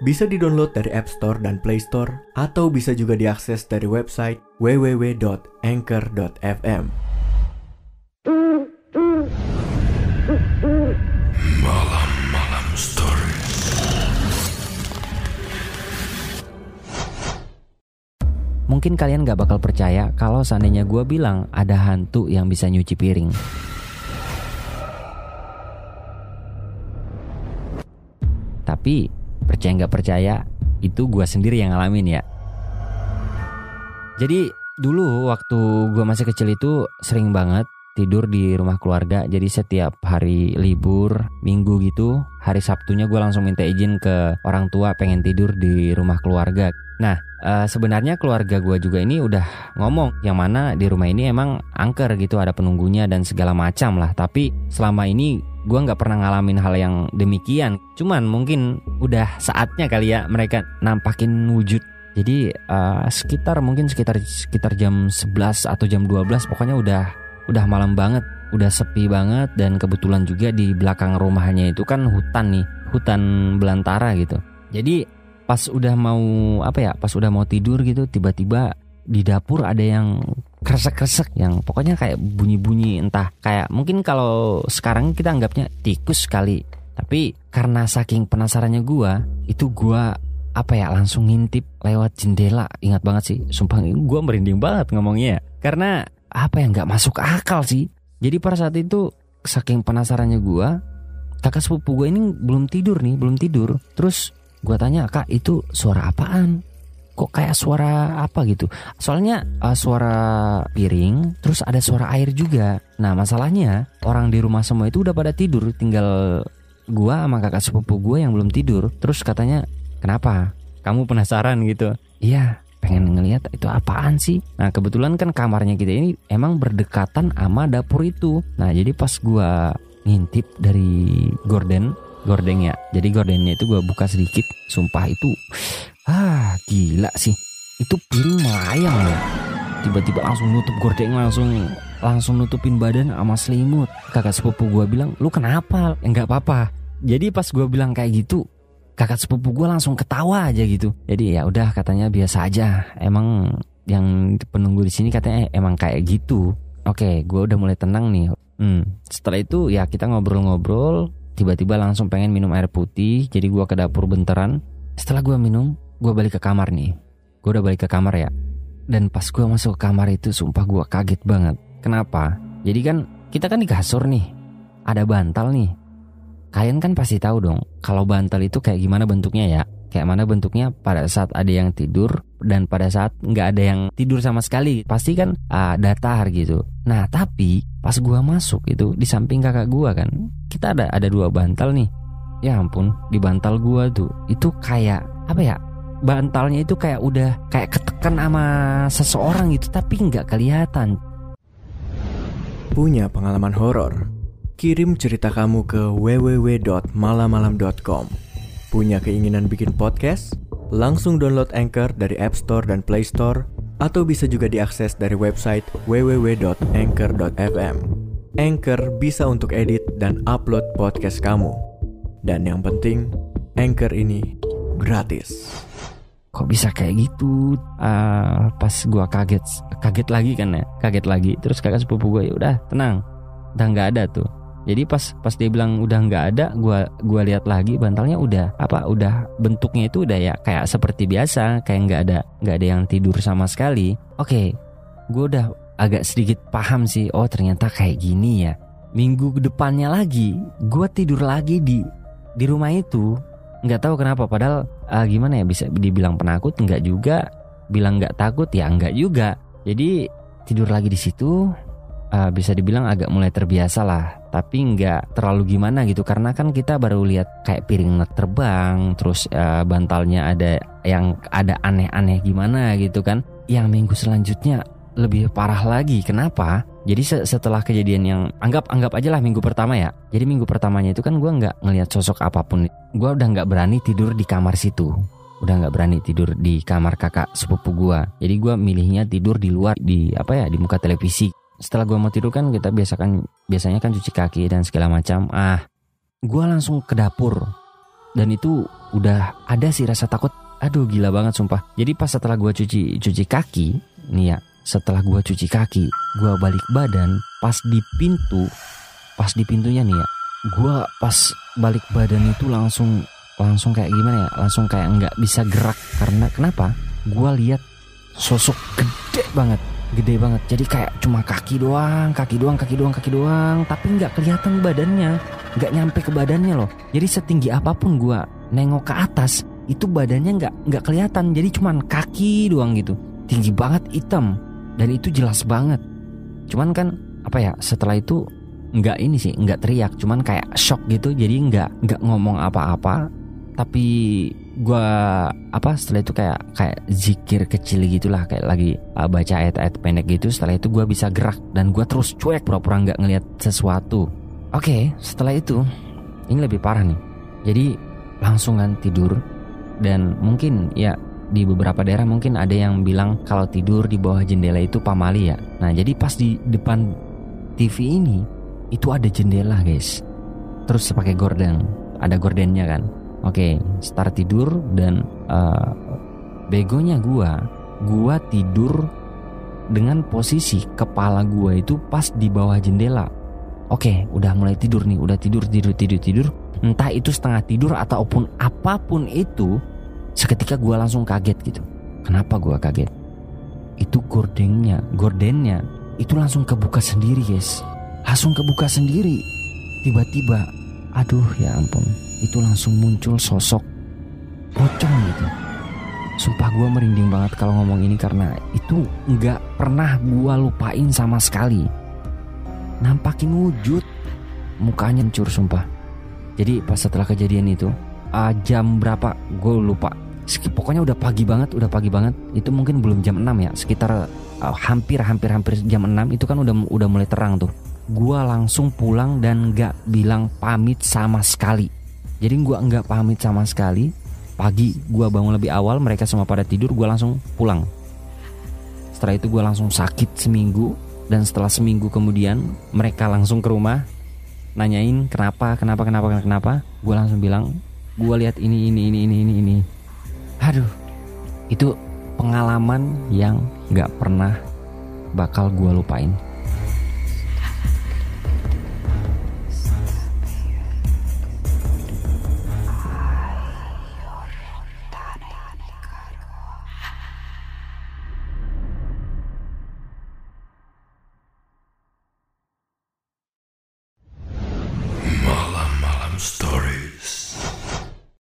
Bisa di-download dari App Store dan Play Store atau bisa juga diakses dari website www.anchor.fm. Malam-malam story. Mungkin kalian gak bakal percaya kalau seandainya gue bilang ada hantu yang bisa nyuci piring. Tapi percaya nggak percaya itu gue sendiri yang ngalamin ya. Jadi dulu waktu gue masih kecil itu sering banget tidur di rumah keluarga. Jadi setiap hari libur minggu gitu, hari Sabtunya gue langsung minta izin ke orang tua pengen tidur di rumah keluarga. Nah eh, sebenarnya keluarga gue juga ini udah ngomong yang mana di rumah ini emang angker gitu ada penunggunya dan segala macam lah. Tapi selama ini gue nggak pernah ngalamin hal yang demikian. Cuman mungkin udah saatnya kali ya mereka nampakin wujud. Jadi eh, sekitar mungkin sekitar sekitar jam 11 atau jam 12 pokoknya udah udah malam banget, udah sepi banget dan kebetulan juga di belakang rumahnya itu kan hutan nih, hutan belantara gitu. Jadi pas udah mau apa ya, pas udah mau tidur gitu tiba-tiba di dapur ada yang kresek-kresek yang pokoknya kayak bunyi-bunyi entah kayak mungkin kalau sekarang kita anggapnya tikus kali. Tapi karena saking penasarannya gua, itu gua apa ya langsung ngintip lewat jendela. Ingat banget sih sumpah gua merinding banget ngomongnya. Karena apa yang nggak masuk akal sih. Jadi pada saat itu saking penasarannya gua kakak sepupu gue ini belum tidur nih belum tidur. Terus gua tanya kak itu suara apaan kok kayak suara apa gitu. Soalnya uh, suara piring terus ada suara air juga. Nah masalahnya orang di rumah semua itu udah pada tidur. Tinggal gua sama kakak sepupu gue yang belum tidur. Terus katanya kenapa? Kamu penasaran gitu? Iya pengen ngelihat itu apaan sih? Nah kebetulan kan kamarnya kita ini emang berdekatan sama dapur itu. Nah jadi pas gua ngintip dari gorden gordeng ya jadi gordennya itu gua buka sedikit. Sumpah itu ah gila sih. Itu piring melayang loh tiba-tiba langsung nutup gordeng langsung langsung nutupin badan sama selimut. Kakak sepupu gua bilang lu kenapa? Enggak apa-apa. Jadi pas gua bilang kayak gitu kakak sepupu gue langsung ketawa aja gitu. Jadi ya udah katanya biasa aja. Emang yang penunggu di sini katanya emang kayak gitu. Oke gue udah mulai tenang nih. Hmm. setelah itu ya kita ngobrol-ngobrol. Tiba-tiba langsung pengen minum air putih. Jadi gue ke dapur benteran. Setelah gue minum gue balik ke kamar nih gue udah balik ke kamar ya dan pas gue masuk ke kamar itu sumpah gue kaget banget kenapa jadi kan kita kan di kasur nih ada bantal nih Kalian kan pasti tahu dong kalau bantal itu kayak gimana bentuknya ya. Kayak mana bentuknya pada saat ada yang tidur dan pada saat nggak ada yang tidur sama sekali. Pasti kan uh, datar gitu. Nah tapi pas gua masuk itu di samping kakak gua kan kita ada ada dua bantal nih. Ya ampun di bantal gua tuh itu kayak apa ya bantalnya itu kayak udah kayak ketekan sama seseorang gitu tapi nggak kelihatan. Punya pengalaman horor? Kirim cerita kamu ke www.malamalam.com. Punya keinginan bikin podcast? Langsung download Anchor dari App Store dan Play Store atau bisa juga diakses dari website www.anchor.fm. Anchor bisa untuk edit dan upload podcast kamu. Dan yang penting, Anchor ini gratis. Kok bisa kayak gitu? Uh, pas gua kaget, kaget lagi kan ya, kaget lagi. Terus kakak sepupu gue ya udah tenang, udah nggak ada tuh. Jadi pas pas dia bilang udah nggak ada gua gua lihat lagi bantalnya udah apa udah bentuknya itu udah ya kayak seperti biasa kayak nggak ada nggak ada yang tidur sama sekali. Oke gua udah agak sedikit paham sih oh ternyata kayak gini ya. Minggu depannya lagi gua tidur lagi di di rumah itu. Nggak tahu kenapa padahal uh, gimana ya bisa dibilang penakut? Nggak juga. Bilang nggak takut? Ya nggak juga. Jadi tidur lagi di situ uh, bisa dibilang agak mulai terbiasa lah. Tapi nggak terlalu gimana gitu karena kan kita baru lihat kayak piring terbang terus uh, bantalnya ada yang ada aneh-aneh gimana gitu kan. Yang minggu selanjutnya lebih parah lagi. Kenapa? Jadi se- setelah kejadian yang anggap anggap aja lah minggu pertama ya. Jadi minggu pertamanya itu kan gue nggak ngelihat sosok apa pun. Gue udah nggak berani tidur di kamar situ. Udah nggak berani tidur di kamar kakak sepupu gue. Jadi gue milihnya tidur di luar di apa ya di muka televisi. Setelah gue mau tidur kan kita biasakan biasanya kan cuci kaki dan segala macam. Ah, gue langsung ke dapur dan itu udah ada sih rasa takut. Aduh gila banget sumpah. Jadi pas setelah gue cuci cuci kaki, nih ya setelah gua cuci kaki, gua balik badan, pas di pintu, pas di pintunya nih ya, gua pas balik badan itu langsung langsung kayak gimana ya, langsung kayak nggak bisa gerak. Karena kenapa? Gua lihat sosok gede banget, gede banget. Jadi kayak cuma kaki doang, kaki doang, kaki doang, kaki doang, tapi nggak kelihatan badannya, nggak nyampe ke badannya loh. Jadi setinggi apa pun gua nengok ke atas, itu badannya nggak nggak kelihatan, jadi cuman kaki doang gitu, tinggi banget hitam dan itu jelas banget. Cuman kan apa ya setelah itu nggak ini sih nggak teriak. Cuman kayak shock gitu jadi nggak nggak ngomong apa-apa. Tapi gua apa setelah itu kayak kayak zikir kecil gitulah. Kayak lagi uh, baca ayat-ayat pendek gitu. Setelah itu gua bisa gerak dan gua terus cuek pura-pura nggak ngelihat sesuatu. Oke setelah itu ini lebih parah nih. Jadi langsungan tidur. Dan mungkin ya di beberapa daerah mungkin ada yang bilang kalau tidur di bawah jendela itu pamali ya. Nah, jadi pas di depan TV ini itu ada jendela, guys. Terus pakai gorden, ada gordennya kan. Oke, start tidur dan uh, begonya gua, gua tidur dengan posisi kepala gua itu pas di bawah jendela. Oke, udah mulai tidur nih, udah tidur tidur tidur tidur. Entah itu setengah tidur ataupun apa pun itu, seketika gue langsung kaget gitu. Kenapa gue kaget? Itu gordennya, gordennya itu langsung kebuka sendiri guys. Langsung kebuka sendiri. Tiba-tiba, aduh ya ampun, itu langsung muncul sosok pocong gitu. Sumpah gue merinding banget kalau ngomong ini karena itu nggak pernah gue lupain sama sekali. Nampakin wujud, mukanya hancur sumpah. Jadi pas setelah kejadian itu, uh, jam berapa? Gue lupa. Pokoknya udah pagi banget udah pagi banget. Itu mungkin belum jam 6 ya sekitar uh, hampir hampir hampir jam 6 itu kan udah udah mulai terang tuh. Gue langsung pulang dan gak bilang pamit sama sekali. Jadi gue nggak pamit sama sekali. Pagi gue bangun lebih awal mereka semua pada tidur gue langsung pulang. Setelah itu gue langsung sakit seminggu. Dan setelah seminggu kemudian mereka langsung ke rumah nanyain kenapa kenapa kenapa kenapa gue langsung bilang gue lihat ini ini ini ini ini ini. Aduh itu pengalaman yang nggak pernah bakal gue lupain